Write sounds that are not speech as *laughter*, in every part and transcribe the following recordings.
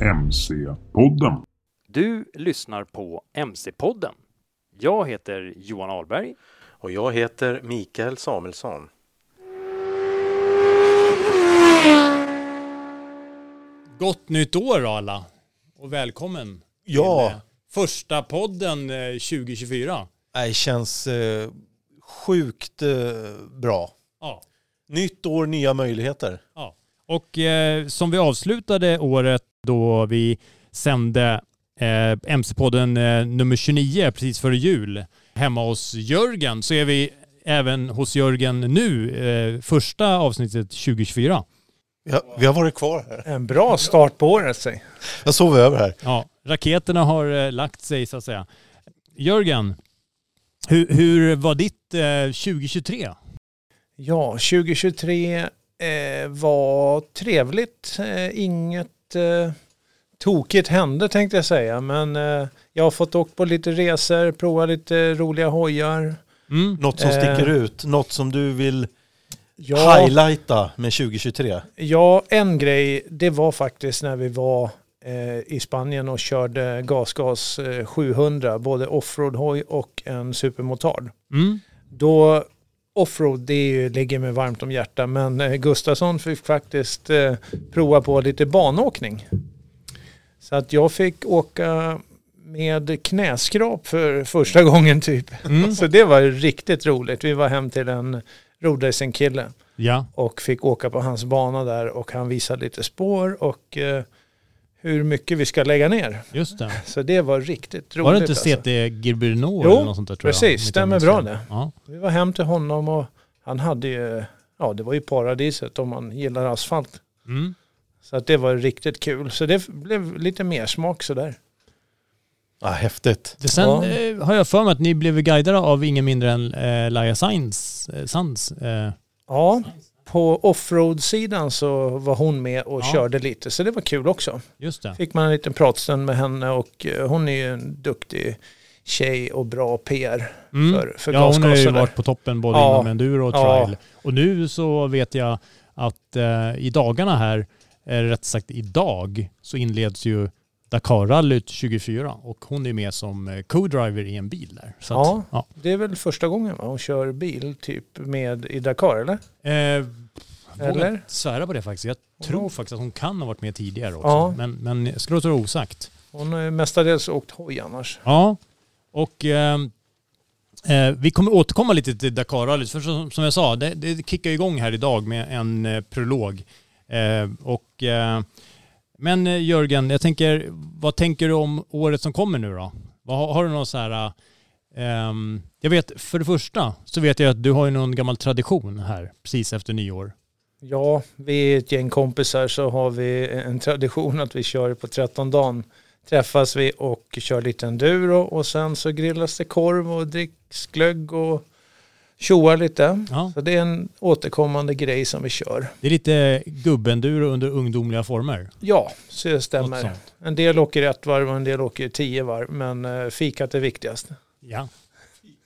MC-podden. Du lyssnar på MC-podden. Jag heter Johan Ahlberg. Och jag heter Mikael Samuelsson. Gott nytt år alla och välkommen Ja. till eh, första podden eh, 2024. Det känns eh, sjukt eh, bra. Ja. Nytt år, nya möjligheter. Ja. Och eh, som vi avslutade året då vi sände eh, MC-podden eh, nummer 29 precis före jul hemma hos Jörgen så är vi även hos Jörgen nu, eh, första avsnittet 2024. Vi har, vi har varit kvar här. En bra start på året säg. Jag sov över här. Ja, raketerna har eh, lagt sig så att säga. Jörgen, hur, hur var ditt eh, 2023? Ja, 2023 eh, var trevligt. Eh, inget eh, tokigt hände tänkte jag säga. Men eh, jag har fått åka på lite resor, prova lite roliga hojar. Mm. Något som Eh. sticker ut, något som du vill Ja, highlighta med 2023. ja, en grej, det var faktiskt när vi var eh, i Spanien och körde GasGas eh, 700, både offroad-hoj och en supermotard. Mm. Då offroad, det ju, ligger mig varmt om hjärtat, men eh, Gustafsson fick faktiskt eh, prova på lite banåkning. Så att jag fick åka med knäskrap för första gången typ. Mm. Så det var riktigt roligt. Vi var hem till en roadracing-kille Ja. och fick åka på hans bana där och han visade lite spår och eh, hur mycket vi ska lägga ner. Just det. Så det var riktigt roligt. Var det inte alltså. CT Girbernau Jo, eller något sånt där tror precis. jag Stämmer bra det. Ja. Vi var hem till honom och han hade ju, ja det var ju paradiset om man gillar asfalt. Mm. Så att det var riktigt kul. Så det blev lite mer smak sådär. Ja, häftigt. Det sen Ja. eh, har jag för mig att ni blev guidade av ingen mindre än eh, Laia Sainz. Eh, Sands. Eh, Ja, på offroad-sidan så var hon med och Ja. körde lite. Så det var kul också. just det. Fick man en liten pratstund med henne och eh, hon är ju en duktig tjej och bra PR Mm. för, för ja, hon har ju varit på toppen både Ja. inom enduro och Ja. trial. Och nu så vet jag att eh, i dagarna här, eh, rätt sagt idag, så inleds ju Dakarrallyt 24 och hon är med som eh, co-driver i en bil där. Så Ja. att, ja. Det är väl första gången hon kör bil typ med i Dakar eller? Eh, vågar Eller? inte svära på det faktiskt. Jag tror faktiskt att hon kan ha varit med tidigare också. Ja. Men, men jag skulle låta det osagt. Hon har mestadels åkt hoj annars. Ja, och ehm, eh, vi kommer återkomma lite till Dakarrallyt. För som, som jag sa, det, det kickar igång här idag med en eh, prolog. Eh, och, eh, men eh, Jörgen, jag tänker, vad tänker du om året som kommer nu då? Vad, har- har du någon så här... um, jag vet, för det första så vet jag att du har ju någon gammal tradition här precis efter nyår. Ja, vi är ett gäng kompisar så har vi en tradition att vi kör på 13 dagen. Träffas vi och kör lite enduro och sen så grillas det korv och dricks glögg och tjoar lite. Ja. Så det är en återkommande grej som vi kör. Det är lite gubbenduro under ungdomliga former. Ja, så det stämmer. En del åker ett varv och en del åker tio varv. Men eh, fikat är viktigast. Ja.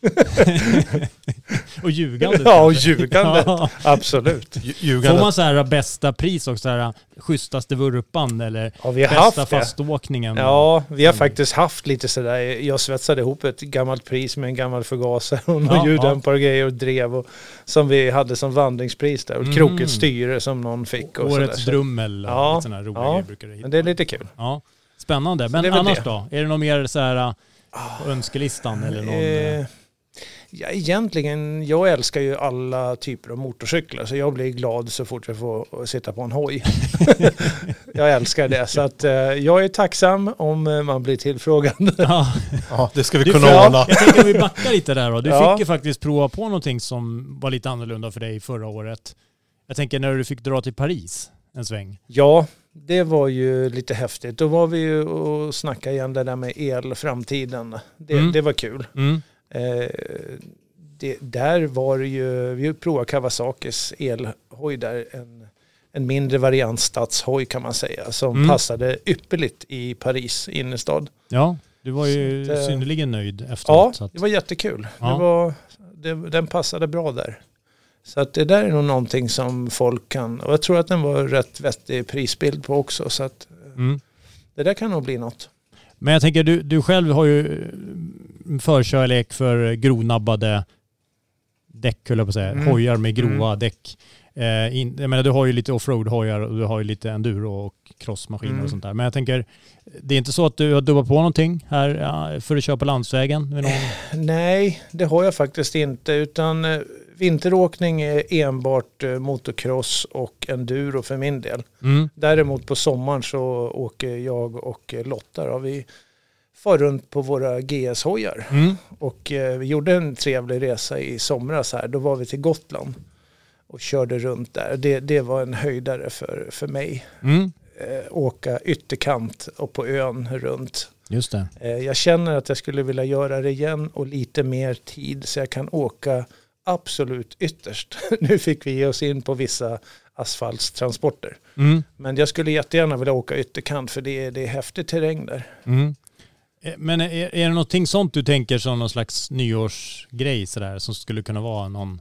*laughs* och ljugandet. Ja, och ljugandet. Ja. Absolut. Lj- Får Ljugandet. man så här bästa pris också? Så här, schysstaste vurpan eller Ja, vi har bästa haft det. faståkningen? Ja, vi har Mm. faktiskt haft lite sådär. Jag svetsade ihop ett gammalt pris med en gammal förgasare och Ja, ljuddämpare och grejer och drev och, som vi hade som vandringspris där. Och ett Mm. krokigt styre som någon fick. Och Årets. Så- drummel och Ja, sådana här roliga ja. grejer brukar det heta. Men det är lite kul. Ja, spännande. Men annars det. då? Är det något mer så här på önskelistan eller någon? Eh, ja, egentligen, jag älskar ju alla typer av motorcyklar så jag blir glad så fort jag får sitta på en hoj. *laughs* jag älskar det så att eh, jag är tacksam om eh, man blir tillfrågad. *laughs* Ja. Ja, det ska vi kunna får- ordna. Jag tänker att vi backar lite där då. Du Ja. fick ju faktiskt prova på någonting som var lite annorlunda för dig förra året. Jag tänker när du fick dra till Paris en sväng. Ja, det var ju lite häftigt. Då var vi ju och snackade igen det där med elframtiden. Det, Mm. det var kul. Mm. Eh, det, där var det ju, vi provade Kawasakis elhoj där, en, en mindre variant stadshoj kan man säga, som Mm. passade ypperligt i Paris innerstad. Ja, du var ju Så eh, synnerligen nöjd Ja, efteråt. att, det var jättekul. Ja. Det var, det, den passade bra där. Så att det där är nog någonting som folk kan, och jag tror att den var rätt vettig prisbild på också. Så att mm. det där kan nog bli något. Men jag tänker, du, du själv har ju en förkärlek för grovnabbade däck, höll jag på att säga. Mm. Hojar med grova Mm. däck. Eh, in, jag menar, du har ju lite offroad-hojar och du har ju lite enduro och crossmaskiner Mm. och sånt där. Men jag tänker, det är inte så att du har dubbat på någonting här ja, för att köra på landsvägen? Någon... Nej, det har jag faktiskt inte. Utan eh, vinteråkning är enbart eh, motocross och enduro för min del. Mm. Däremot på sommaren så åker jag och eh, Lotta. Då. Vi far runt på våra GS-hojar. Mm. Och eh, vi gjorde en trevlig resa i somras här. Då var vi till Gotland och körde runt där. Det, det var en höjdare för, för mig. Mm. Eh, åka ytterkant och på ön runt. Just det. Eh, jag känner att jag skulle vilja göra det igen och lite mer tid så jag kan åka absolut ytterst. *laughs* nu fick vi ge oss in på vissa asfaltstransporter. Mm. Men jag skulle jättegärna vilja åka ytterkant för det är, det är häftig terräng där. Mm. Eh, Men är, är det någonting sånt du tänker som någon slags nyårsgrej sådär som skulle kunna vara någon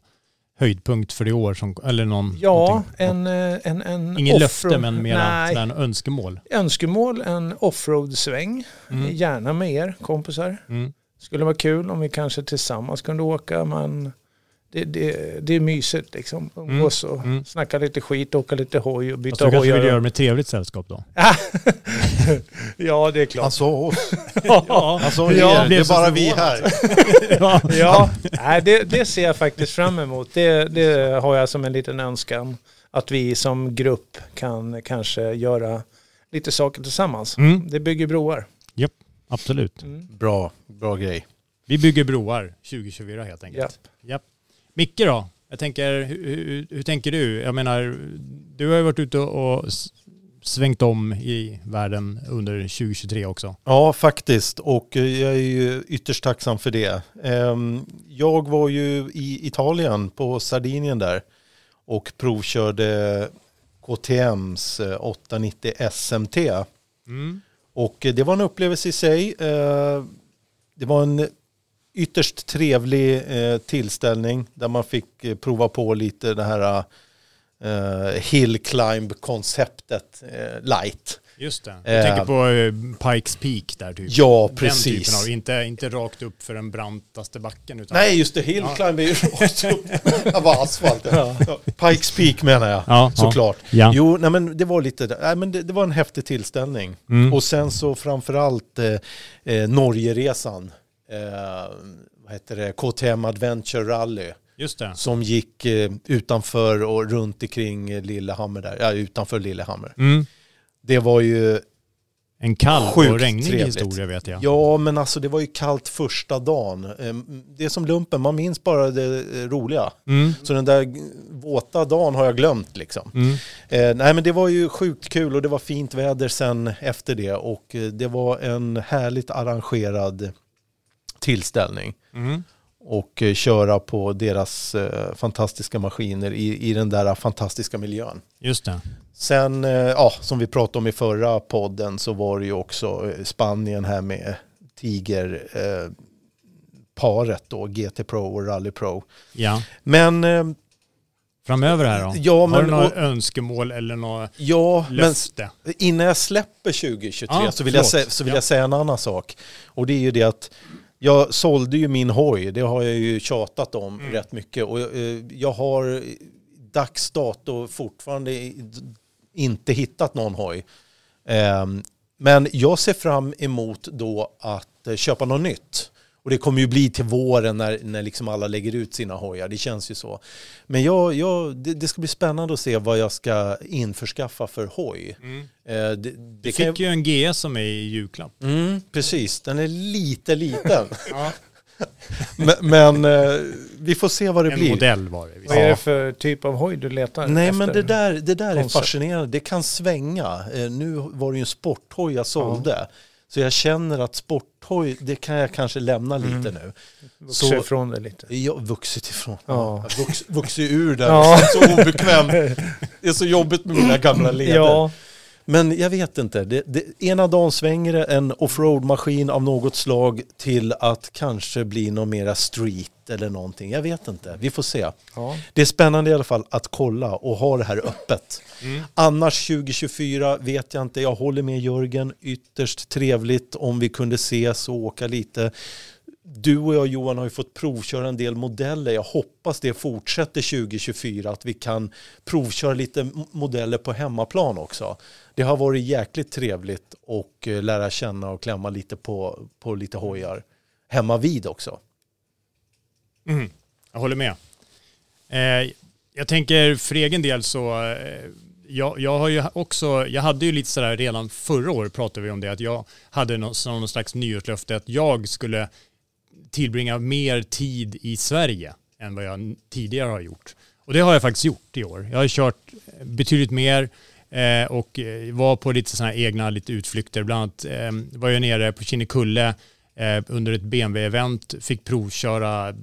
höjdpunkt för i år? Som, eller någon, Ja, någonting- en, eh, en, en Ingen löfte men mera en önskemål. önskemål, en offroad-sväng. Mm. Gärna med er kompisar. Mm. Skulle vara kul om vi kanske tillsammans kunde åka men det, det, det är mysigt liksom. Umgås och Mm. snacka lite skit, åka lite hoj och byta Fast du kanske vill hojar. göra det med trevligt sällskap då? *laughs* ja, det är klart. Han sa oss. *laughs* ja, Han sa Ja, er. jag Det är bara vi här. *laughs* ja. Ja, nej, det, det ser jag faktiskt fram emot. Det, det har jag som en liten önskan. Att vi som grupp kan kanske göra lite saker tillsammans. Mm. Det bygger broar. Japp, absolut. Bra, bra grej. Vi bygger broar 2024 helt enkelt. Japp. Japp. Micke då? Jag tänker, hur, hur, hur tänker du? Jag menar, du har ju varit ute och svängt om i världen under 2023 också. Ja, faktiskt. Och eh, jag är ju ytterst tacksam för det. Ehm, Jag var ju i Italien på Sardinien där och provkörde KTMs eh, 890 SMT. Mm. Och eh, det var en upplevelse i sig. Eh, Det var en ytterst trevlig eh, tillställning där man fick eh, prova på lite det här eh, hill climb-konceptet eh, light. Just det. Jag Eh. tänker på eh, Pikes Peak där typ. Ja, Den precis. typen av, inte, inte rakt upp för den brantaste backen utan... Nej, just det. Hill Ja. är ju *laughs* rakt upp. Det var asfalt. Ja. Pikes Peak menar jag, Ja, såklart. Ja. Jo, nej, men det var lite, nej, men det, det var en häftig tillställning. Mm. Och sen så framförallt eh, eh, Norgeresan. Eh, vad heter det? KTM Adventure Rally. Just det. Som gick eh, utanför och runt omkring eh, Lillehammer där. Ja, utanför Lillehammer. Mm. Det var ju En kall Sjukt och regnig trevligt. historia vet jag. Ja, men alltså det var ju kallt första dagen. Eh, Det är som lumpen, man minns bara det eh, roliga. Mm. Så den där våta dagen har jag glömt liksom. Mm. Eh, nej men det var ju sjukt kul och det var fint väder sen efter det och det var en härligt arrangerad tillställning. Mm. och eh, köra på deras eh, fantastiska maskiner i, i den där fantastiska miljön. Just det. Sen, eh, ja, som vi pratade om i förra podden så var det ju också Spanien här med Tiger paret då, GT Pro och Rally Pro. Ja. Men eh, Framöver här då? Ja, Har men- du några och- önskemål eller några ja, men löfte? innan jag släpper 2023 Ja, så vill, jag, förlåt. så vill Ja. jag säga en annan sak. Och det är ju det att jag sålde ju min hoj, det har jag ju tjatat om Mm. rätt mycket. Och eh, jag har dags dato fortfarande inte hittat någon hoj. Ehm, Men jag ser fram emot då att eh, köpa något nytt. Och det kommer ju bli till våren när, när liksom alla lägger ut sina hojar, det känns ju så. Men jag, jag, det, det ska bli spännande att se vad jag ska införskaffa för hoj. Eh, Det, det Du fick ju en GS som är i julklapp. Mm, precis, den är lite liten. *laughs* men men eh, vi får se vad det En blir. modell var det. Vad är det för typ av hoj du letar Nej efter? men det där, det där är fascinerande. Det kan svänga. Eh, Nu var det ju en sporthoj jag sålde. Så jag känner att sporthoj, det kan jag kanske lämna lite Mm. nu. Vuxit ifrån det lite. Jag vuxit ifrån. Ja. Jag vux, vuxit ur den. Ja. Så obekvämt. Det är så jobbigt med mina gamla *laughs* leder. Ja. Men jag vet inte. Det, det, ena dagen svänger det en offroad-maskin av något slag till att kanske bli någon mera street eller någonting. Jag vet inte. Vi får se. Ja. Det är spännande i alla fall att kolla och ha det här öppet. Annars 2024 vet jag inte. Jag håller med Jörgen. Ytterst trevligt om vi kunde ses och åka lite. Du och jag Johan har ju fått provköra en del modeller. Jag hoppas det fortsätter 2024. Att vi kan provköra lite modeller på hemmaplan också. Det har varit jäkligt trevligt och eh, lära känna och klämma lite på, på lite hojar. Hemma vid också. Mm. Jag håller med. Eh, jag tänker för egen del så, eh, jag, jag har ju också, jag hade ju lite sådär redan förra året pratade vi om det, att jag hade någon, någon slags nyårslöfte att jag skulle tillbringa mer tid i Sverige än vad jag tidigare har gjort. Och det har jag faktiskt gjort i år. Jag har kört eh, betydligt mer eh, och eh, var på lite sådana här egna lite utflykter. Bland annat eh, var jag nere på Kinnekulle eh, under ett BMW-event, fick provköra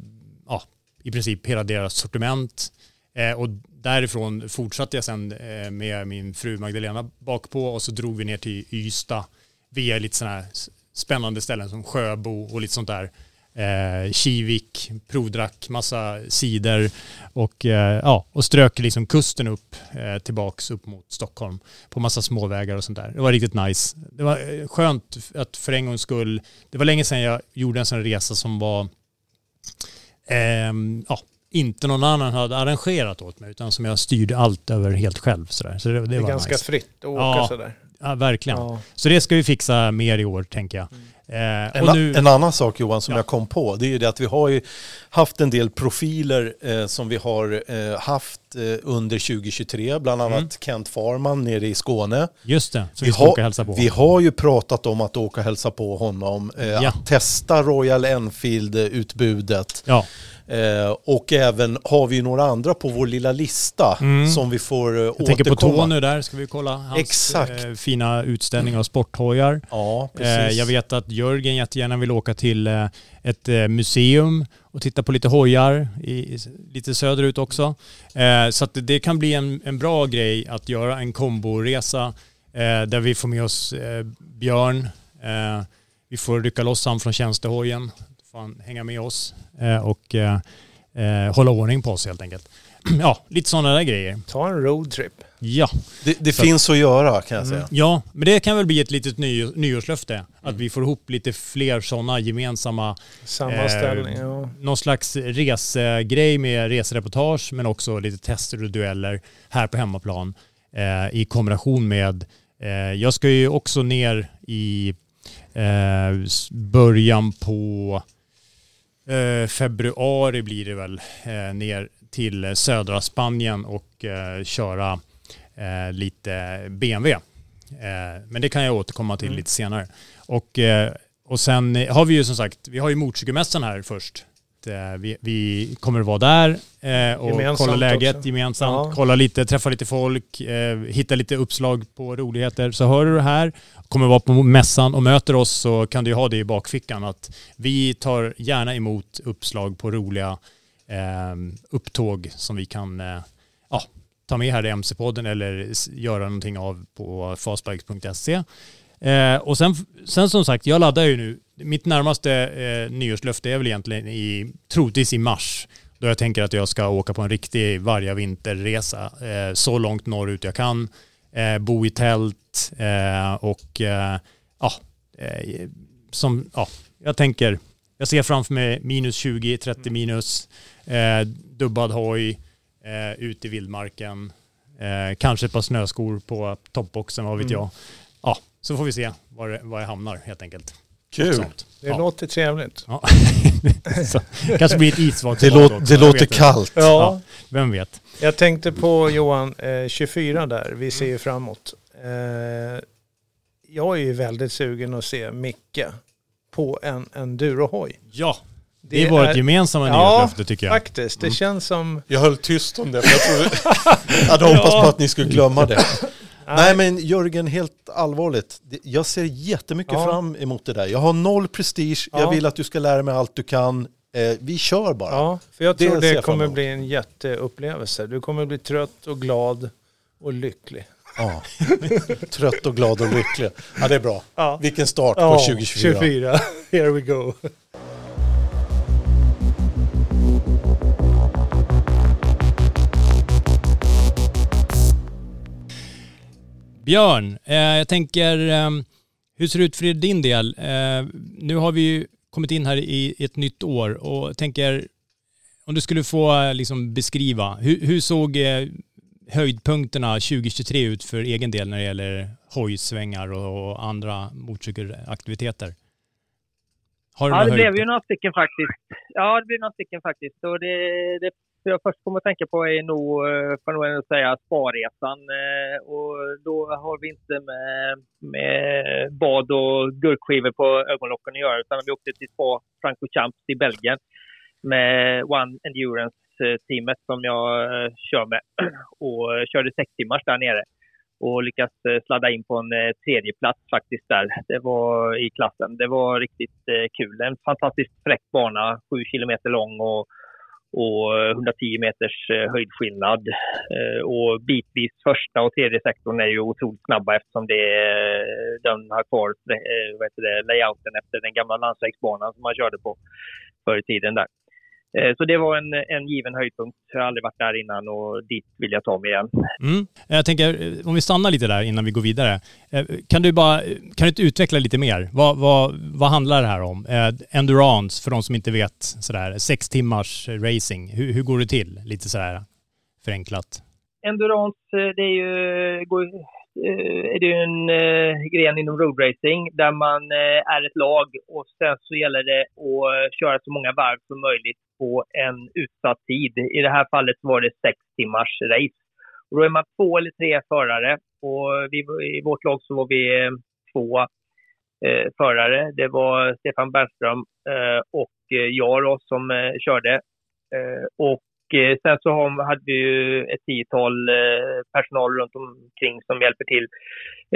ja, i princip hela deras sortiment. Eh, och därifrån fortsatte jag sen eh, med min fru Magdalena bakpå och så drog vi ner till Ystad via lite sådana här spännande ställen som Sjöbo och lite sånt där. Eh, Kivik, provdrack massa cider och, eh, ja, och strök liksom kusten upp eh, tillbaks upp mot Stockholm på massa småvägar och sånt där. Det var riktigt nice. Det var eh, skönt att för en gångs skull, det var länge sedan jag gjorde en sån resa som var ehm, ja, inte någon annan hade arrangerat åt mig utan som jag styrde allt över helt själv. Sådär. Så det, det, Det är var ganska nice. fritt att åka Ja. sådär. Ja, verkligen. Ja. Så det ska vi fixa mer i år tänker jag. Eh, En, nu, en annan sak Johan som Ja. jag kom på det är ju det att vi har ju haft en del profiler eh, som vi har eh, haft eh, under 2023. Bland annat Mm. Kent Farman nere i Skåne. just det, så vi, Vi ska har, åka och hälsa på. vi har ju pratat om att åka och hälsa på honom. Eh, Ja. Att testa Royal Enfield-utbudet. Ja, Eh, och även har vi några andra på vår lilla lista Mm. som vi får eh, jag tänker på återkomma. Tony där, ska vi kolla hans Exakt. eh, fina utställning av sporthojar. Ja, Eh, jag vet att Jörgen jättegärna vill åka till eh, ett eh, museum och titta på lite hojar i, lite söderut också. Så att det, kan bli en, en bra grej att göra en komboresa där vi får med oss Björn. Vi får rycka loss han från tjänstehojen. Får han hänga med oss eh, och eh, eh, hålla ordning på oss helt enkelt. *clears throat* ja, lite sådana där grejer. Ta en roadtrip. Ja. Det, det Så- finns att göra kan jag säga. Ja, men det kan väl bli ett litet ny, nyårslöfte. Att vi får ihop lite fler sådana gemensamma, Sammanställning. Eh, ja. någon slags resegrej med resereportage men också lite tester och dueller här på hemmaplan eh, i kombination med, eh, jag ska ju också ner i eh, början på februari blir det väl, eh, ner till eh, södra Spanien och eh, köra eh, lite BMW. Eh, men det kan jag återkomma till Mm. lite senare. Och, eh, och sen har vi ju som sagt, vi har ju motorcykelmässan här först eh, vi, vi kommer att vara där eh, och Gemensamt kolla läget också. gemensamt. Ja. Kolla lite, träffa lite folk, eh, hitta lite uppslag på roligheter. Så hör du det här, kommer vara på mässan och möter oss så kan du ju ha det i bakfickan att vi tar gärna emot uppslag på roliga eh, upptåg som vi kan eh, ja, ta med här i MC-podden eller göra någonting av på fastbikes.se. Eh, och sen, sen som sagt, jag laddar ju nu. Mitt närmaste eh, nyårslöfte är väl egentligen i, troligtvis i mars. Då jag tänker att jag ska åka på en riktig varje vinterresa. Eh, så långt norrut jag kan. Eh, bo i tält eh, och eh, ja, som, ja, jag tänker, jag ser framför mig minus 20, 30 minus, eh, dubbad hoj, eh, ut i vildmarken, eh, kanske ett par snöskor på toppboxen, vad vet Mm. jag. Ja, så får vi se var, det- var jag hamnar helt enkelt. Kul. Det Ja. låter trevligt. Ja. *laughs* kanske blir ett isvagt Det, låter, också, det låter kallt. Ja, Vem vet? jag tänkte på Johan, eh, 24 där, vi ser ju framåt. Eh, jag är ju väldigt sugen att se Micke på en enduro-hoj. Ja, det, är vårt gemensamma Ja, nyårslöfte tycker jag. Faktiskt, det känns som... Jag höll tyst om det för jag trodde, *laughs* jag hade hoppats på att ni skulle glömma det. *laughs* Nej men Jörgen, helt allvarligt. Det- Jag ser jättemycket Ja. fram emot det där. Jag har noll prestige, Ja. jag vill att du ska lära mig allt du kan. Eh, vi kör bara. Ja, för jag Det tror det jag fram kommer bli en jätteupplevelse. Du kommer bli trött och glad och lycklig. Ja. *laughs* Trött och glad och lycklig. Ja det är bra. Ja. Vilken start på Ja, 2024. 24. *laughs* Here we go. Björn, eh, jag tänker, eh, hur ser det ut för din del? Eh, nu har vi ju kommit in här i, ett nytt år och tänker, om du skulle få eh, liksom beskriva, hur, hur såg eh, höjdpunkterna 2023 ut för egen del när det gäller hojsvängar och, och andra motorcykelaktiviteter? Har du Ja, det blev ju några stycken faktiskt. Ja, det blev några stycken faktiskt. Och det, det jag först kommer att tänka på är nog, eh, får nog ändå säga, Sparresan. Eh, och då har vi inte med, med bad och gurkskivor på ögonlocken att göra, utan vi åkte till Spa Francorchamps i Belgien med One Endurance-teamet som jag eh, kör med. *clears throat* Och körde sex timmars där nere och lyckats sladda in på en tredje plats faktiskt där. Det var i klassen. Det var riktigt kul. En fantastiskt fräck bana, sju kilometer lång och, och eh, 110 meters eh, höjdskillnad. Eh, och bitvis första och tredje sektorn är ju otroligt snabba eftersom det, den har kvar vad heter det, layouten efter den gamla landsvägsbanan som man körde på förr i tiden där. Eh, Så det var en, en given höjdpunkt. Jag har aldrig varit där innan och dit vill jag ta mig igen. Mm. Jag tänker, om vi stannar lite där innan vi går vidare. Eh, Kan du bara, kan du inte utveckla lite mer? Vad, vad, vad handlar det här om? Eh, Endurance, för de som inte vet, sådär, sex timmars racing. Hur, hur går det till? Lite sådär förenklat. endurance, det är ju, går, Eh, är det en eh, gren inom roadracing där man eh, är ett lag och sen så gäller det att eh, köra så många varv som möjligt på en utsatt tid. I det här fallet var det sex timmars race. Och då är man två eller tre förare och vi, i vårt lag så var vi eh, två eh, förare. Det var Stefan Bergström eh, och eh, jag då som eh, körde. Eh, och eh, sen så hade vi ju ett tiotal eh, personal runt omkring som hjälper till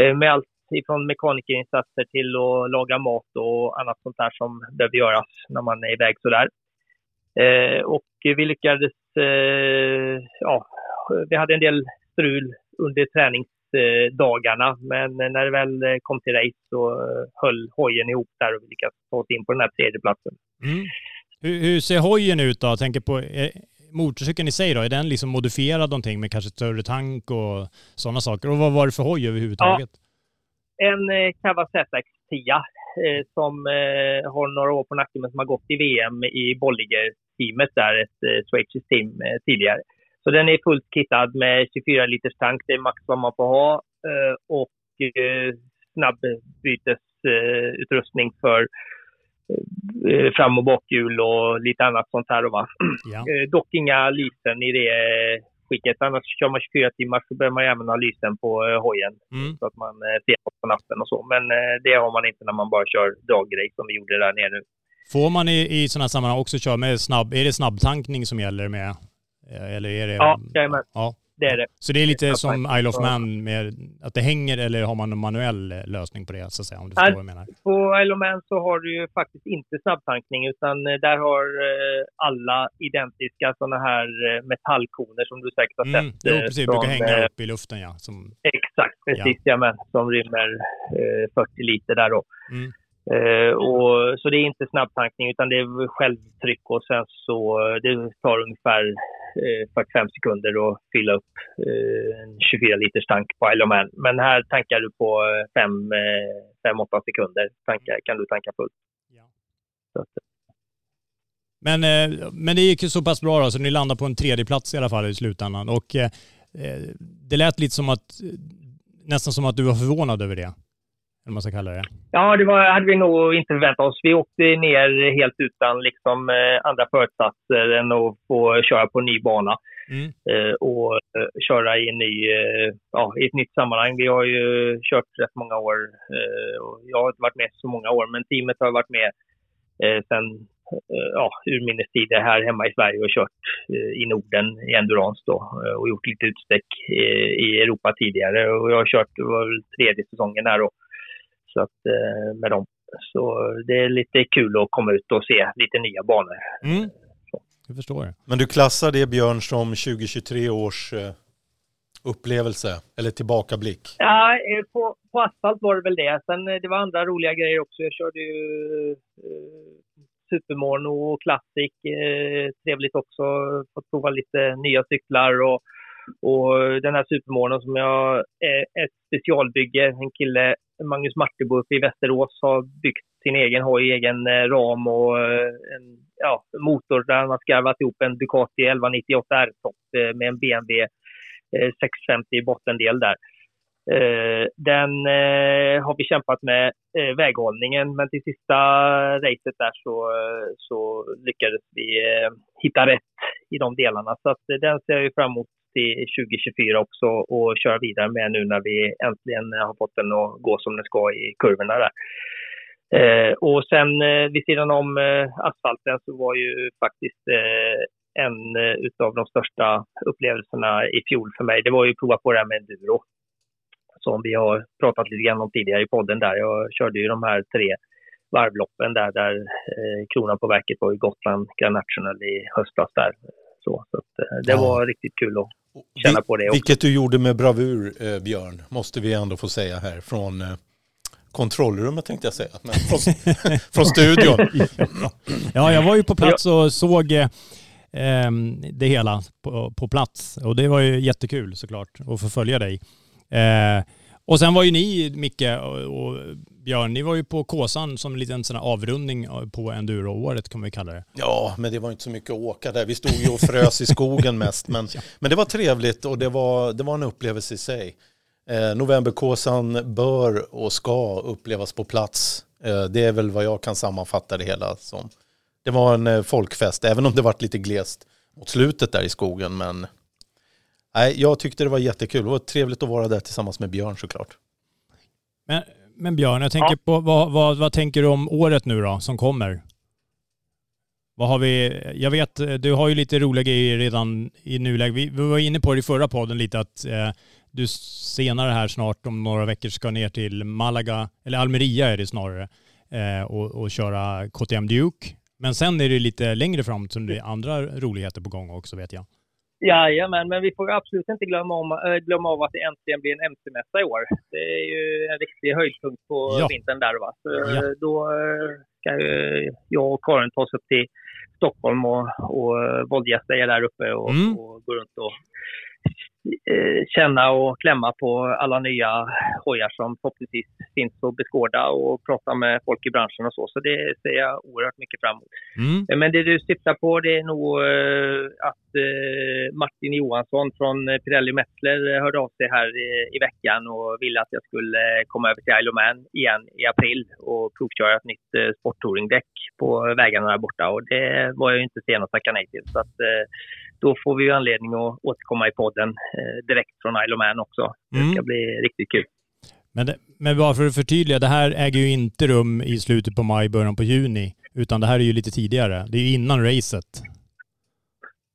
eh, med allt ifrån mekanikerinsatser till att laga mat och annat sånt där som behöver göras när man är iväg sådär. Eh, och vi lyckades, eh, ja, vi hade en del strul under träningsdagarna, men när det väl kom till race så höll hojen ihop där och vi lyckades ta oss in på den här tredjeplatsen. Mm. Hur, hur ser hojen ut då? Jag tänker på motorcykeln i sig då. Är den liksom modifierad någonting med kanske större tank och sådana saker? Och vad var det för hoj överhuvudtaget? En eh, Kawasaki ZX10 eh, som eh, har några år på nacken men som har gått i VM i Bolliger-teamet där, ett eh, schweiziskt team eh, tidigare. Så den är fullt kittad med 24 liters tank, det är max vad man får ha. Eh, och eh, snabbbytesutrustning eh, för fram och bakhjul och lite annat sånt här. Va? Ja. *clears throat* Eh, dock inga lysen i det eh, skicket. Annars kör man 24 timmar så behöver man även ha lysen på eh, hojen Mm. så att man eh, ser på natten och så. Men eh, det har man inte när man bara kör daggrej som vi gjorde där nere nu. Får man i, i sådana sammanhang också köra med snabb, är det snabbtankning som gäller med? Eh, eller är det... Ja, jajamän. Ja. Det är det. Så det är lite som. Isle of Man med att det hänger eller har man en manuell eh, lösning på det så att säga? Om du förstår vad jag menar. På Isle of Man så har du ju faktiskt inte snabbtankning utan eh, där har eh, alla identiska sådana här metallkoner som du säkert har Mm, sett. jo, precis. från, brukar hänga upp i luften ja. Som, Exakt, precis. Ja. men, som rymmer eh, 40 liter där då. mm. Eh, och, så det är inte snabbtankning utan det är självtryck och sen så det tar ungefär eh, 45 sekunder att fylla upp eh, en 24 liters tank på Isle of Man. Men här tankar du på 5-8 sekunder tankar, kan du tanka fullt. Ja. Att, Men, eh, men det gick ju så pass bra då, så ni landade på en tredje plats i alla fall i slutändan. Och eh, eh, det lät lite som att, nästan som att du var förvånad över det. Eller man ska kalla det. Ja, det var, hade vi nog inte förväntat oss. Vi åkte ner helt utan liksom, eh, andra föresatser än att få köra på en ny bana Mm. eh, och eh, köra i, en ny, ja, i ett nytt sammanhang. Vi har ju kört rätt många år. Jag har inte varit med så många år, men teamet har varit med eh, sen ja, urminnes tider här hemma i Sverige och kört i Norden i endurance då och gjort lite utsträck i Europa tidigare. Och jag har kört, det var väl tredje säsongen här då. Så att, eh, med dem. Så det är lite kul att komma ut och se lite nya banor. Mm. Jag förstår. Men du klassar det Björn som 2023 års eh, upplevelse eller tillbakablick? Ja, eh, på, på asfalt var det väl det. Sen det var andra roliga grejer också. Jag körde ju eh, Supermono och Classic. Eh, trevligt också. Fått prova lite nya cyklar och, och den här supermånen som jag är ett specialbygge. En kille, Magnus Martebo uppe i Västerås har byggt sin egen hoj, egen eh, ram och eh, en ja, motor där han har skarvat ihop en Ducati 1198 R-topp eh, med en BMW 650 i bottendel där. Den har vi kämpat med väghållningen, men till sista racet där så, så lyckades vi hitta rätt i de delarna. Så att, den ser jag ju fram emot till 2024 också och köra vidare med nu när vi äntligen har fått den att gå som den ska i kurvorna där. Eh, och sen eh, vid sidan om eh, asfalten så var ju faktiskt eh, en eh, utav de största upplevelserna i fjol för mig, det var ju att prova på det här med enduro. Som vi har pratat lite grann om tidigare i podden där. Jag körde ju de här tre varvloppen där, där eh, kronan på verket var i Gotland Grand National i höstas där. Så, så att, eh, det Ja. var riktigt kul att känna på det också. Vilket du gjorde med bravur eh, Björn, måste vi ändå få säga här från eh, kontrollrummet tänkte jag säga, men från, *laughs* från studion. Ja, jag var ju på plats och såg eh, ehm, det hela på, på plats. Och det var ju jättekul såklart att få följa dig. Eh, och sen var ju ni, Micke och, och Björn, ni var ju på Kåsan som en liten sån avrundning på enduro-året kan vi kalla det. Ja, men det var inte så mycket att åka där. Vi stod ju och frös i skogen *laughs* mest. Men, men det var trevligt och det var, det var en upplevelse i sig. Eh, Novemberkåsan bör och ska upplevas på plats. Eh, det är väl vad jag kan sammanfatta det hela som. Det var en eh, folkfest, även om det var lite glest mot slutet där i skogen. Men nej, jag tyckte det var jättekul. Det var trevligt att vara där tillsammans med Björn såklart. Men, men Björn, jag tänker på, vad, vad, vad tänker du om året nu då, som kommer? Vad har vi, jag vet, du har ju lite roliga grejer redan i nuläget. Vi, vi var inne på det i förra podden lite att eh, du senare här snart om några veckor ska ner till Malaga, eller Almeria är det snarare, eh, och, och köra KTM Duke. Men sen är det lite längre fram som det är andra roligheter på gång också vet jag. Jajamän, men vi får absolut inte glömma, om, äh, glömma av att det äntligen blir en MC-mässa i år. Det är ju en riktig höjdpunkt på Ja. vintern där. Va? Så, Ja. eh, Då eh, ska jag och Karin ta oss upp till Stockholm och, och våldgästa er där uppe och, Mm. och gå runt och eh, känna och klämma på alla nya hojar som förhoppningsvis finns att beskåda och prata med folk i branschen och så. Så det ser jag oerhört mycket fram emot. Mm. Eh, Men det du syftar på det är nog eh, att eh, Martin Johansson från eh, Pirelli Metzler eh, hörde av sig här i, veckan och ville att jag skulle eh, komma över till Isle of Man igen i april och provköra ett nytt eh, sporttouringdäck på vägarna där borta. Och det var jag ju inte sen att tacka nej till. Så att, eh, då får vi ju anledning att återkomma i podden eh, direkt från Isle of Man också. Det ska Mm. bli riktigt kul. Men, det, men bara för att förtydliga, det här äger ju inte rum i slutet på maj, början på juni. Utan det här är ju lite tidigare. Det är ju innan racet.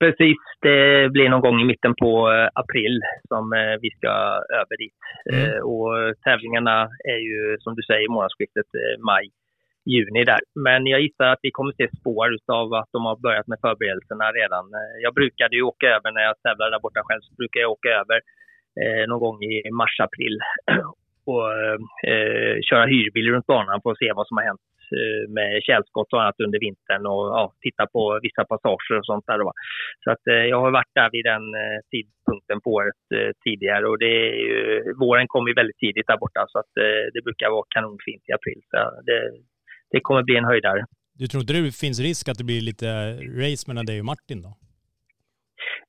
Precis, det blir någon gång i mitten på eh, april som eh, vi ska över dit. Mm. Och tävlingarna är ju som du säger månadsskiftet maj, juni där. Men jag gissar att vi kommer se spår av att de har börjat med förberedelserna redan. Eh, jag brukade ju åka över när jag tävlade där borta själv så brukar jag åka över eh, någon gång i mars-april *clears throat* och eh, köra hyrbil runt banan för att se vad som har hänt eh, med tjälskott och annat under vintern och ja, titta på vissa passager och sånt där. Då. Så att eh, jag har varit där vid den eh, tidpunkten på året eh, tidigare och det är ju, våren kommer ju väldigt tidigt där borta så att eh, det brukar vara kanonfint i april. Så det, det kommer bli en höjdare. Du tror inte det finns risk att det blir lite race mellan dig och Martin då?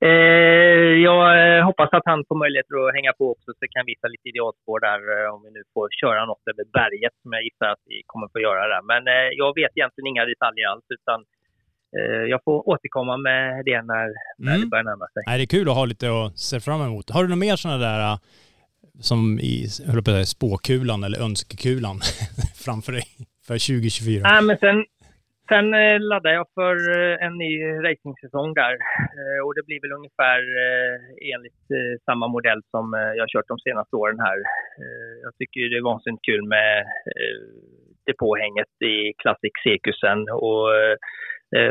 Eh, jag eh, hoppas att han får möjlighet att hänga på också så kan visa lite idealspår där eh, om vi nu får köra något över berget som jag gissar att vi kommer få göra där. Men eh, jag vet egentligen inga detaljer alls utan eh, jag får återkomma med det när, när Mm. det börjar närma sig. Nej, det är kul att ha lite att se fram emot. Har du några mer sådana där äh, som i höll på att säga, spåkulan eller önskekulan *laughs* framför dig för 2024? Nej, men sen, sen eh, laddar jag för eh, en ny racingsäsong där. Eh, och det blir väl ungefär enligt samma modell som jag har kört de senaste åren här. Jag tycker ju det är vansinnigt kul med depåhänget i Classic Cirkusen. Och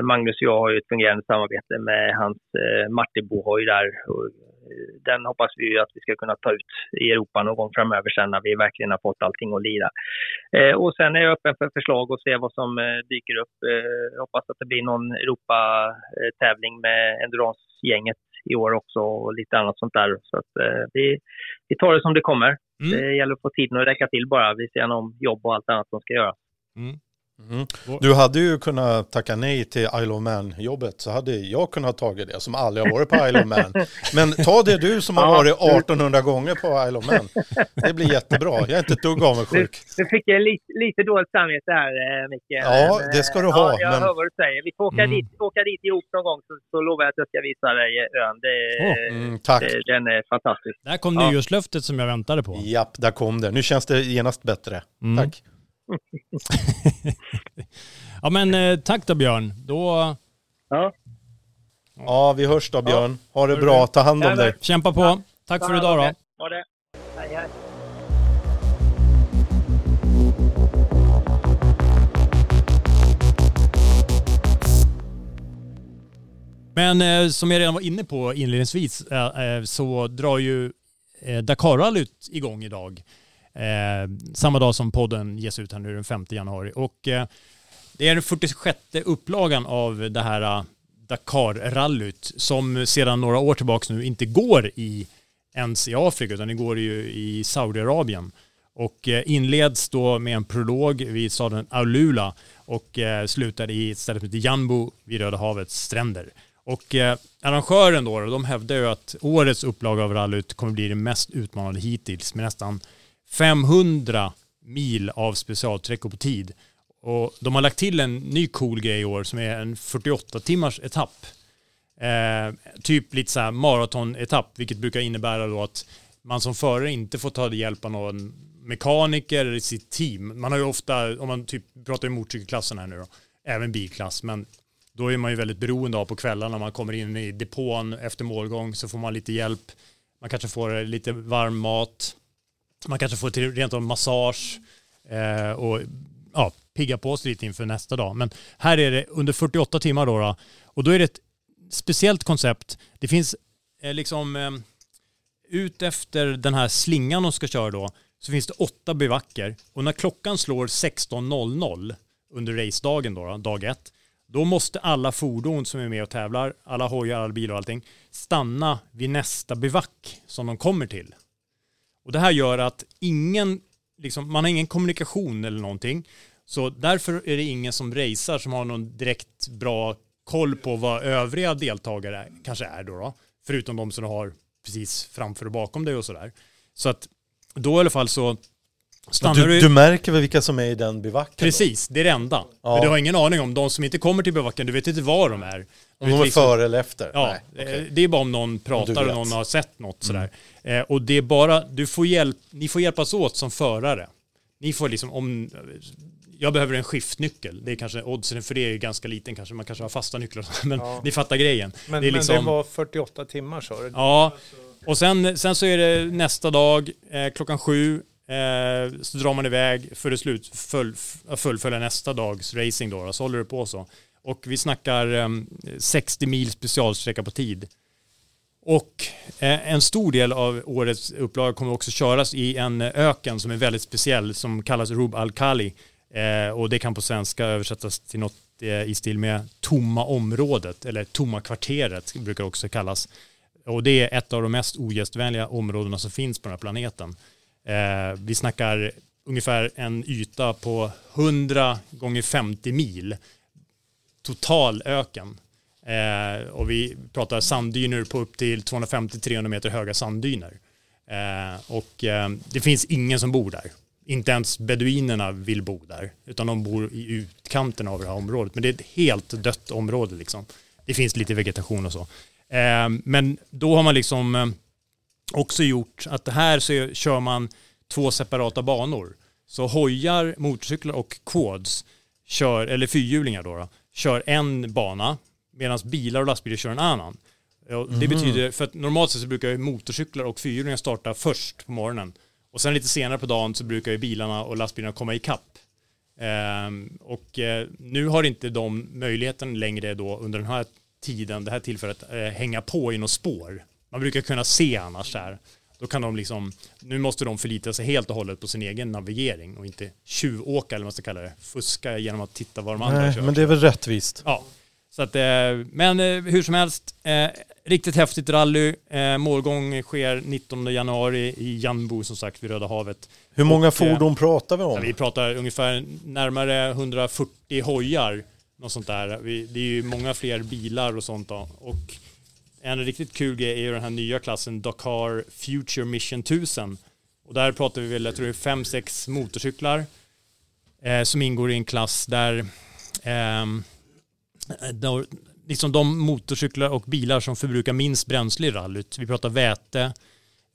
Magnus och jag har ju ett fungerande samarbete med hans Martin Martinbohoj där. Och, den hoppas vi ju att vi ska kunna ta ut i Europa någon gång framöver sen när vi verkligen har fått allting att lira. Eh, och sen är jag öppen för förslag och se vad som eh, dyker upp. Eh, hoppas att det blir någon Europa-tävling med Endurance-gänget i år också och lite annat sånt där. Så att, eh, vi, vi tar det som det kommer. Mm. Det gäller att få tiden att räcka till bara vid sidan om jobb och allt annat som ska göras. Mm. Mm. Du hade ju kunnat tacka nej till Isle of Man-jobbet så hade jag kunnat tagit det som aldrig har varit på Isle of Man. Men ta det du som har varit nu- 1800 gånger på Isle of Man. Det blir jättebra. Jag är inte ett dugg avundsjuk. nu fick jag lite, lite dåligt samvete här, eh, Micke. Ja, Men, det ska du eh, ha, Ja, jag men- hör vad du säger. Vi får åka, Mm. dit, åka dit ihop någon gång så, så lovar jag att jag ska visa dig ön. Det, Mm, tack. det, den är fantastisk. Där kom Ja. nyårslöftet som jag väntade på. Japp, där kom det. Nu känns det genast bättre. Mm. Tack. *laughs* Ja men eh, tack då Björn. Då Ja. Ja, vi hörs då Björn. Ha det bra. Ta hand om dig. kämpa på. Tack för idag då. Ha det. Hej, hej. Men eh, som jag redan var inne på inledningsvis eh, eh, så drar ju eh, Dakarrallyt igång idag. Eh, samma dag som podden ges ut här nu den 5 januari. Och eh, det är den 46 upplagan av det här eh, Dakar-rallyt som sedan några år tillbaka nu inte går i ens i Afrika utan det går ju i Saudiarabien. Och eh, inleds då med en prolog vid staden Aulula och eh, slutar i ett ställe som heter Janbu vid Röda havets stränder. Och arrangören då, de hävdar ju att årets upplaga av rallyt kommer bli det mest utmanande hittills med nästan 500 mil av specialsträckor på tid. Och de har lagt till en ny cool grej i år som är en 48 timmars etapp. Eh, typ lite så här maratonetapp, vilket brukar innebära då att man som förare inte får ta hjälp av någon mekaniker eller sitt team. Man har ju ofta, om man typ pratar i motorcykelklassen här nu då, även bilklass, men då är man ju väldigt beroende av på kvällarna när man kommer in i depån efter målgång så får man lite hjälp. Man kanske får lite varm mat. Man kanske får till rent av massage eh, och ja, pigga på sig lite inför nästa dag. Men här är det under 48 timmar då, då och då är det ett speciellt koncept. Det finns eh, liksom eh, ut efter den här slingan de ska köra då så finns det åtta bivacker och när klockan slår 16.00 under racedagen då, då, dag ett, då måste alla fordon som är med och tävlar, alla hojar, alla bilar och allting, stanna vid nästa bivack som de kommer till. Och det här gör att ingen, liksom, man har ingen kommunikation eller någonting. Så därför är det ingen som racear som har någon direkt bra koll på vad övriga deltagare kanske är då, då förutom de som du har precis framför och bakom dig och sådär. Så att då i alla fall så stannar Du, du märker väl vilka som är i den bivacken? då? Precis, det är det enda. Ja. Men du har ingen aning om de som inte kommer till bivacken, du vet inte var de är. Om de är liksom- före eller efter? Ja, Nej, eh, okej. det är bara om någon pratar vet. och någon har sett något sådär. Eh, och det är bara, du får hjälp, ni får hjälpas åt som förare. Ni får liksom, om, jag behöver en skiftnyckel. Det är kanske oddsen för det är ju ganska liten kanske. Man kanske har fasta nycklar. Men Ja. ni fattar grejen. Men det är men liksom, det var 48 timmar sa du? Ja, och sen, sen så är det nästa dag eh, klockan sju. Eh, så drar man iväg för att slut, full, fullfölja nästa dags racing då. Så håller det på så. Och vi snackar eh, 60 mil specialsträcka på tid. Och eh, en stor del av årets upplaga kommer också köras i en öken som är väldigt speciell som kallas Rub al-Khali. Eh, och det kan på svenska översättas till något eh, i stil med tomma området eller tomma kvarteret brukar det också kallas. Och det är ett av de mest ogästvänliga områdena som finns på den här planeten. Eh, vi snackar ungefär en yta på 100 gånger 50 mil total öken. Eh, och vi pratar sanddyner på upp till 250-300 meter höga sanddyner. Eh, och eh, det finns ingen som bor där. Inte ens beduinerna vill bo där, utan de bor i utkanten av det här området. Men det är ett helt dött område liksom. Det finns lite vegetation och så. Eh, men då har man liksom eh, också gjort att det här så kör man två separata banor. Så hojar, motorcyklar och quads kör, eller fyrhjulingar då, då kör en bana medan bilar och lastbilar kör en annan. Och Det Mhm. betyder, för att normalt sett så brukar ju motorcyklar och fyrhjulingar starta först på morgonen. Och sen lite senare på dagen så brukar ju bilarna och lastbilarna komma ikapp. Ehm, och eh, nu har inte de möjligheten längre då under den här tiden, det här tillfället, eh, hänga på i något spår. Man brukar kunna se annars där. Då kan de liksom, nu måste de förlita sig helt och hållet på sin egen navigering och inte tjuvåka eller vad man ska kalla det. Fuska genom att titta var de andra Nej, kör. men det är väl rättvist. Ja, så att, eh, men eh, hur som helst, eh, riktigt häftigt rally. Målgång sker 19 januari i Janbo som sagt vid Röda havet. Hur många Och, fordon pratar vi om? Ja, vi pratar ungefär närmare 140 hojar. Något sånt där. Det är ju många fler bilar och sånt då. Och en riktigt kul grej är ju den här nya klassen Dakar Future Mission 1000. Och där pratar vi väl, jag tror det är fem, sex motorcyklar eh, som ingår i en klass där eh, då, liksom de motorcyklar och bilar som förbrukar minst bränsle i rallyt. Vi pratar väte,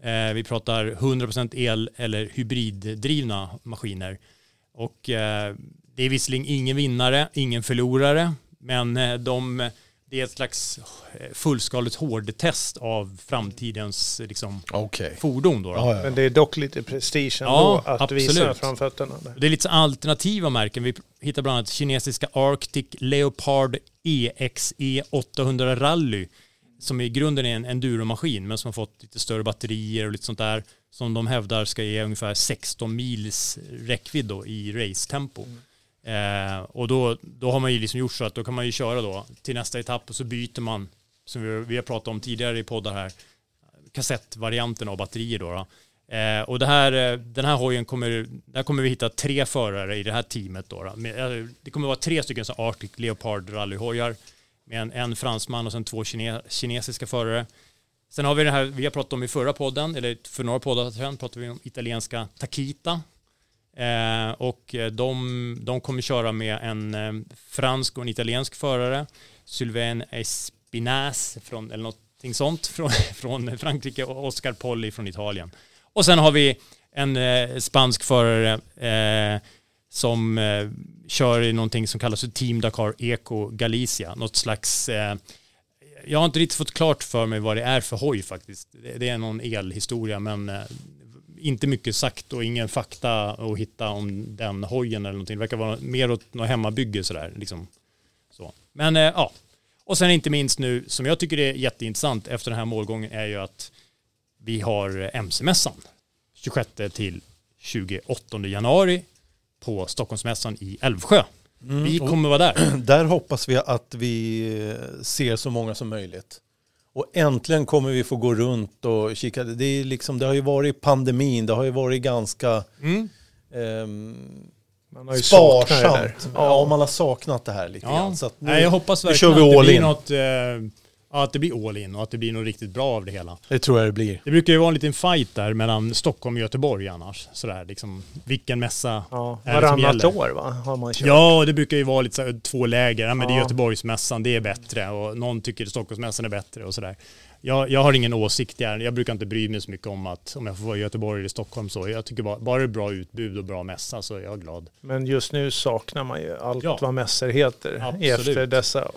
eh, vi pratar 100% el eller hybriddrivna maskiner. Och eh, det är visserligen ingen vinnare, ingen förlorare, men eh, de, det är ett slags eh, fullskaligt hårdtest av framtidens liksom, Okej. fordon. Då, då. Men det är dock lite prestige ändå Ja, att visa absolut. framfötterna. Där. Det är lite så alternativa märken. Vi hittar bland annat kinesiska Arctic Leopard E EXE 800 Rally som i grunden är en enduromaskin men som har fått lite större batterier och lite sånt där som de hävdar ska ge ungefär 16 mils räckvidd då i racetempo. Eh, och då, då har man ju liksom gjort så att då kan man ju köra då till nästa etapp och så byter man som vi, vi har pratat om tidigare i poddar här kassettvarianten av batterier då. då. Eh, och det här, eh, den här hojen kommer, där kommer vi hitta tre förare i det här teamet då. då. Eh, det kommer vara tre stycken så Arctic Leopard rallyhojar med en, en fransman och sen två kine, kinesiska förare. Sen har vi det här vi har pratat om i förra podden, eller för några poddar sedan pratade vi om italienska Takita. Eh, och de, de kommer köra med en eh, fransk och en italiensk förare. Sylvain Espinaz från, eller någonting sånt *laughs* från, från Frankrike och Oscar Polli från Italien. Och sen har vi en eh, spansk förare eh, som eh, kör i någonting som kallas för Team Dakar Eco Galicia. Något slags, eh, jag har inte riktigt fått klart för mig vad det är för hoj faktiskt. Det, är någon elhistoria men eh, inte mycket sagt och ingen fakta att hitta om den hojen eller någonting. Det verkar vara mer åt något hemmabygge sådär. Liksom. Så. Men eh, ja, och sen inte minst nu som jag tycker är jätteintressant efter den här målgången är ju att vi har MC-mässan 26 till 28 januari på Stockholmsmässan i Älvsjö. Mm. Vi kommer vara där. *clears throat* Där hoppas vi att vi eh, ser så många som möjligt. Och äntligen kommer vi få gå runt och kika. Det, är liksom, det har ju varit pandemin, det har ju varit ganska Mm. Man har ju saknat det där. sparsamt. Ja, man har saknat det här lite Ja. grann. Så att nu, Nej, jag hoppas verkligen att det blir in. något, eh, ja, att det blir all in och att det blir något riktigt bra av det hela. Det tror jag det blir. Det brukar ju vara en liten fight där mellan Stockholm och Göteborg annars. Sådär, liksom, vilken mässa Ja, är det som gäller? år va? Har man kört. Ja, det brukar ju vara lite så här, två läger. Ja, men det är Ja. Göteborgsmässan, det är bättre. Och någon tycker Stockholmsmässan är bättre och sådär. jag, jag har ingen åsikt där. Jag brukar inte bry mig så mycket om att om jag får vara i Göteborg eller Stockholm så. Jag tycker bara, bara det är bra utbud och bra mässa så är jag glad. Men just nu saknar man ju allt Ja. vad mässor heter Absolut. efter dessa.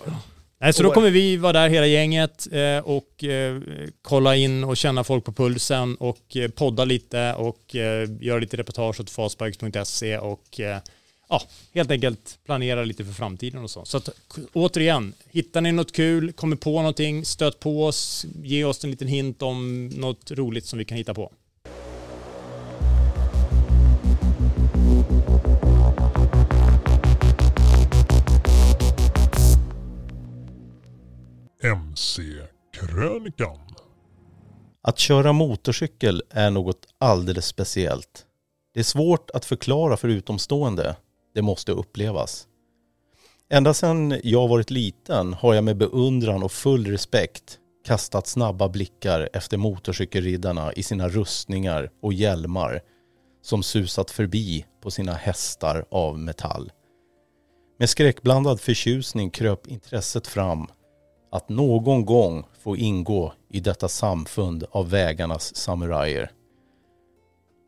Nej, så då kommer vi vara där hela gänget eh, och eh, kolla in och känna folk på pulsen och eh, podda lite och göra lite reportage åt fastbikes.se och ja, helt enkelt planera lite för framtiden och så. Så att, återigen, hittar ni något kul, kommer på någonting, stöt på oss, ge oss en liten hint om något roligt som vi kan hitta på. MC-krönikan. Att köra motorcykel är något alldeles speciellt. Det är svårt att förklara för utomstående. Det måste upplevas. Ända sedan jag varit liten har jag med beundran och full respekt kastat snabba blickar efter motorcykelriddarna i sina rustningar och hjälmar som susat förbi på sina hästar av metall. Med skräckblandad förtjusning kröp intresset fram att någon gång få ingå i detta samfund av vägarnas samurajer.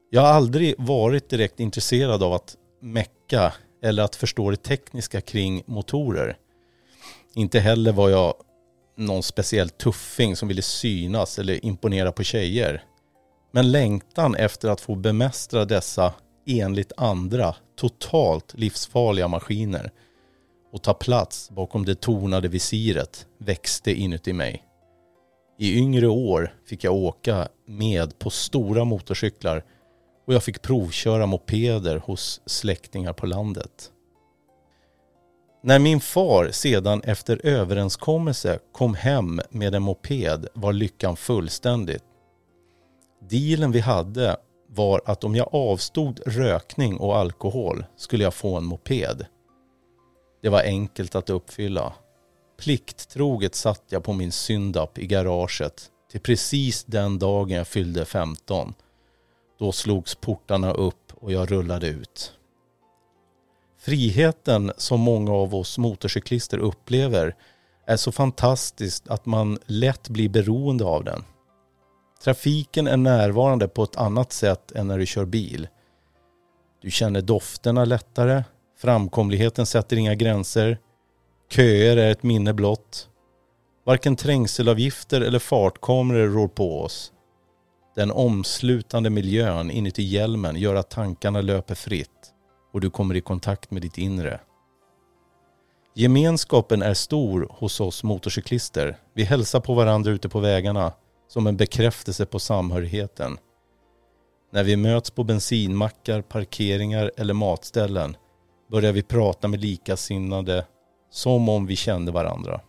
Jag har aldrig varit direkt intresserad av att mecka eller att förstå det tekniska kring motorer. Inte heller var jag någon speciell tuffing som ville synas eller imponera på tjejer. Men längtan efter att få bemästra dessa enligt andra totalt livsfarliga maskiner och ta plats bakom det tornade visiret växte inuti mig. I yngre år fick jag åka med på stora motorcyklar och jag fick provköra mopeder hos släktingar på landet. När min far sedan efter överenskommelse kom hem med en moped var lyckan fullständig. Dealen vi hade var att om jag avstod rökning och alkohol skulle jag få en moped. Det var enkelt att uppfylla. Plikttroget satt jag på min syndapp i garaget till precis den dagen jag fyllde 15. Då slogs portarna upp och jag rullade ut. Friheten som många av oss motorcyklister upplever är så fantastisk att man lätt blir beroende av den. Trafiken är närvarande på ett annat sätt än när du kör bil. Du känner dofterna lättare, framkomligheten sätter inga gränser, köer är ett minne blott. Varken trängselavgifter eller fartkameror rår på oss. Den omslutande miljön inuti hjälmen gör att tankarna löper fritt och du kommer i kontakt med ditt inre. Gemenskapen är stor hos oss motorcyklister. Vi hälsar på varandra ute på vägarna som en bekräftelse på samhörigheten. När vi möts på bensinmackar, parkeringar eller matställen börjar vi prata med likasinnade som om vi kände varandra.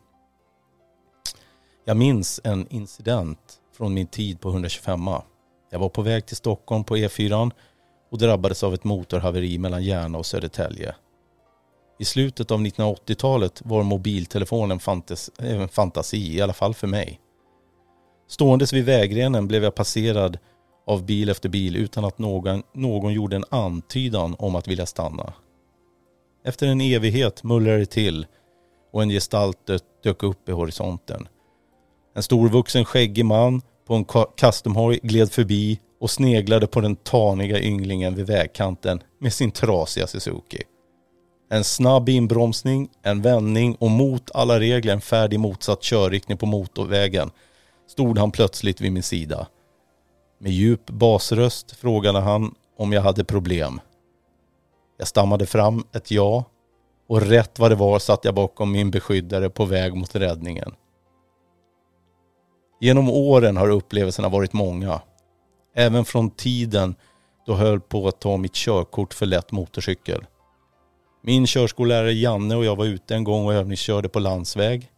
Jag minns en incident från min tid på 125 Jag var på väg till Stockholm på E4 och drabbades av ett motorhaveri mellan Järna och Södertälje. I slutet av 1980-talet var mobiltelefonen fantas eh, en fantasi, i alla fall för mig. Ståendes vid vägrenen blev jag passerad av bil efter bil utan att någon, någon gjorde en antydan om att vilja stanna. Efter en evighet mullrade det till och en gestalt dök upp i horisonten. En storvuxen skäggig man på en customhoj gled förbi och sneglade på den taniga ynglingen vid vägkanten med sin trasiga Suzuki. En snabb inbromsning, en vändning och mot alla regler en färd i motsatt körriktning på motorvägen stod han plötsligt vid min sida. Med djup basröst frågade han om jag hade problem. Jag stammade fram ett ja och rätt vad det var satt jag bakom min beskyddare på väg mot räddningen. Genom åren har upplevelserna varit många. Även från tiden då jag höll på att ta mitt körkort för lätt motorcykel. Min körskollärare Janne och jag var ute en gång och övningskörde på landsväg.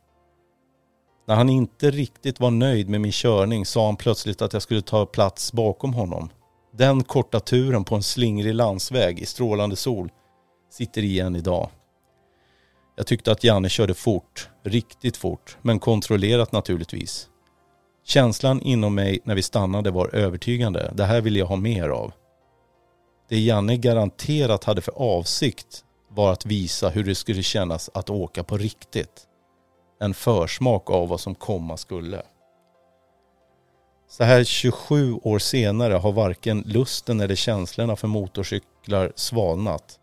När han inte riktigt var nöjd med min körning sa han plötsligt att jag skulle ta plats bakom honom. Den korta turen på en slingrig landsväg i strålande sol sitter igen idag. Jag tyckte att Janne körde fort, riktigt fort, men kontrollerat naturligtvis. Känslan inom mig när vi stannade var övertygande. Det här vill jag ha mer av. Det Janne garanterat hade för avsikt var att visa hur det skulle kännas att åka på riktigt. En försmak av vad som komma skulle. Så här 27 år senare har varken lusten eller känslorna för motorcyklar svalnat.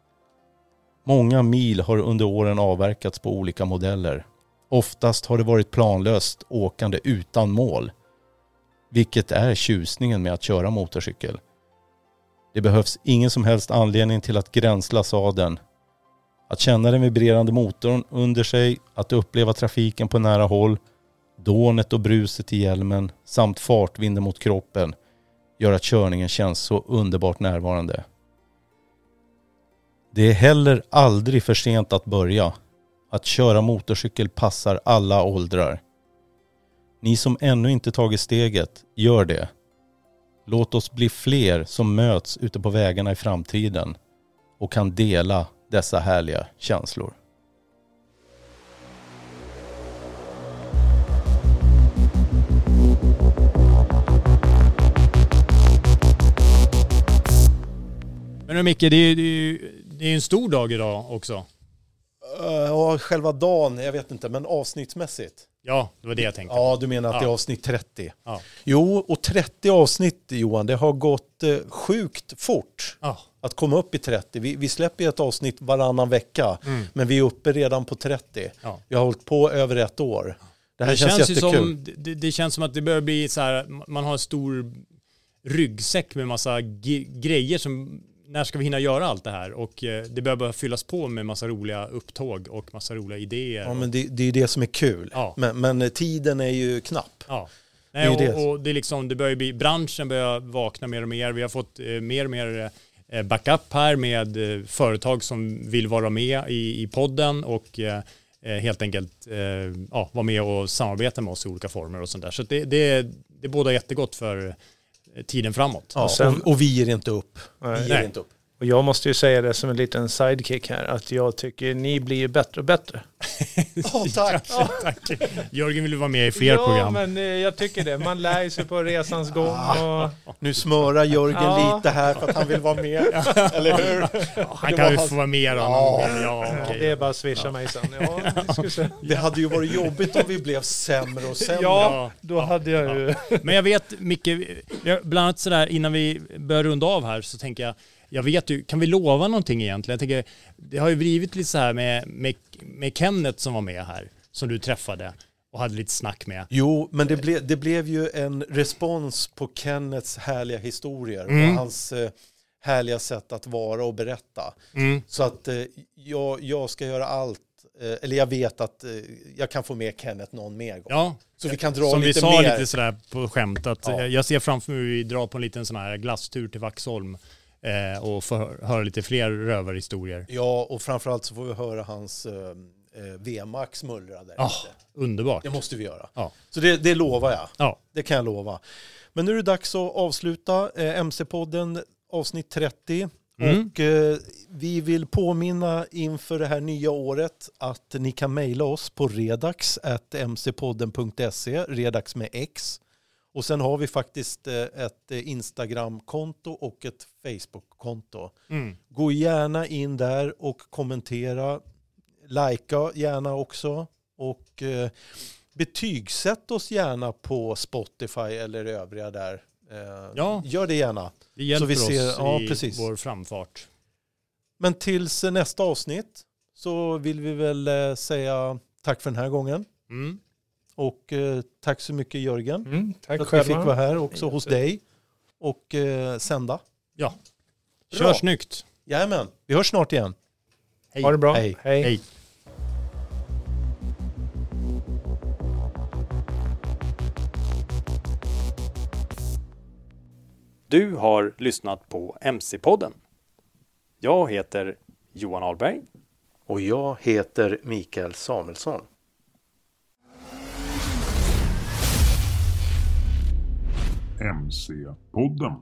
Många mil har under åren avverkats på olika modeller. Oftast har det varit planlöst åkande utan mål. Vilket är tjusningen med att köra motorcykel. Det behövs ingen som helst anledning till att gränsla sadeln. Att känna den vibrerande motorn under sig, att uppleva trafiken på nära håll, dånet och bruset i hjälmen samt fartvinden mot kroppen gör att körningen känns så underbart närvarande. Det är heller aldrig för sent att börja. Att köra motorcykel passar alla åldrar. Ni som ännu inte tagit steget, gör det. Låt oss bli fler som möts ute på vägarna i framtiden och kan dela dessa härliga känslor. Men Micke, det är ju det är en stor dag idag också. Uh, ja, själva dagen, jag vet inte, men avsnittsmässigt. Ja, det var det jag tänkte. Ja, du menar att ja. det är avsnitt 30. Ja. Jo, och 30 avsnitt Johan, det har gått eh, sjukt fort ja. att komma upp i 30. Vi, vi släpper ett avsnitt varannan vecka, mm. men vi är uppe redan på 30. Ja. Vi har hållit på över ett år. Det här det känns, känns jättekul. Som, det, det, känns som att det börjar bli så här, man har en stor ryggsäck med massa grejer som när ska vi hinna göra allt det här? Och eh, det behöver bara fyllas på med massa roliga upptåg och massa roliga idéer. Ja, men det, det är det som är kul. Ja. Men, men eh, tiden är ju knapp. Ja. Nej, och, det. och det är liksom, det börjar bli, branschen börjar vakna mer och mer. Vi har fått eh, mer och mer eh, backup här med eh, företag som vill vara med i, i podden och helt enkelt ja, vara med och samarbeta med oss i olika former och sånt där. Så det, det, det båda jättegott för tiden framåt. Ja, och, sen, och, och, vi ger inte upp. Nej. Vi ger inte upp. Och jag måste ju säga det som en liten sidekick här, att jag tycker ni blir bättre och bättre. *laughs* oh, tack. ja, tack! Jörgen vill vara med i fler ja, program. men eh, jag tycker det. Man lär sig på resans gång. Och... Nu smörar Jörgen ja. lite här för att han vill vara med. Eller hur? han kan ju få vara med då. Ja. Ja, okay. Det är bara att swisha mig sen. Ja, det hade ju varit jobbigt om vi blev sämre och sämre. Ja, då hade jag ju... Men jag vet, Micke, bland annat sådär innan vi börjar runda av här så tänker jag jag vet ju, kan vi lova någonting egentligen? Jag tänker, det har ju blivit lite så här med, med, med Kenneth som var med här, som du träffade och hade lite snack med. Jo, men det, ble, det blev ju en respons på Kennets härliga historier Mm. och hans eh, härliga sätt att vara och berätta. Mm. Så att eh, jag, jag ska göra allt, eh, eller jag vet att eh, jag kan få med Kenneth någon mer gång. Ja, Så vi kan dra som lite vi sa mer. lite sådär på skämt att Ja. eh, jag ser framför mig hur vi drar på en liten sån här glasstur till Vaxholm eh, och får höra lite fler rövarhistorier. Ja, och framförallt så får vi höra hans eh, eh, V-max mullra där ute. underbart. Det måste vi göra. Ja. Så det, det lovar jag. Ja. Det kan jag lova. Men nu är det dags att avsluta eh, MC-podden avsnitt 30. Mm. Och eh, vi vill påminna inför det här nya året att ni kan mejla oss på redax.mcpodden.se, redax med X. Och sen har vi faktiskt eh, ett eh, Instagram-konto och ett Facebook-konto. Mm. Gå gärna in där och kommentera. Lajka gärna också. Och eh, betygsätt oss gärna på Spotify eller övriga där. Eh, Ja. Gör det gärna. Det hjälper vi ser- oss ja, i precis. vår framfart. Men tills eh, nästa avsnitt så vill vi väl säga tack för den här gången. Mm. Och eh, tack så mycket Jörgen. Mm, tack för att själva. vi fick vara här också hos dig och eh, sända. Ja, kör Bra. snyggt. Jajamän, vi hörs snart igen. Hej. Ha det bra. Hej. Hej. Hej. Du har lyssnat på MC-podden. Jag heter Johan Ahlberg. Och jag heter Mikael Samuelsson. MC-podden.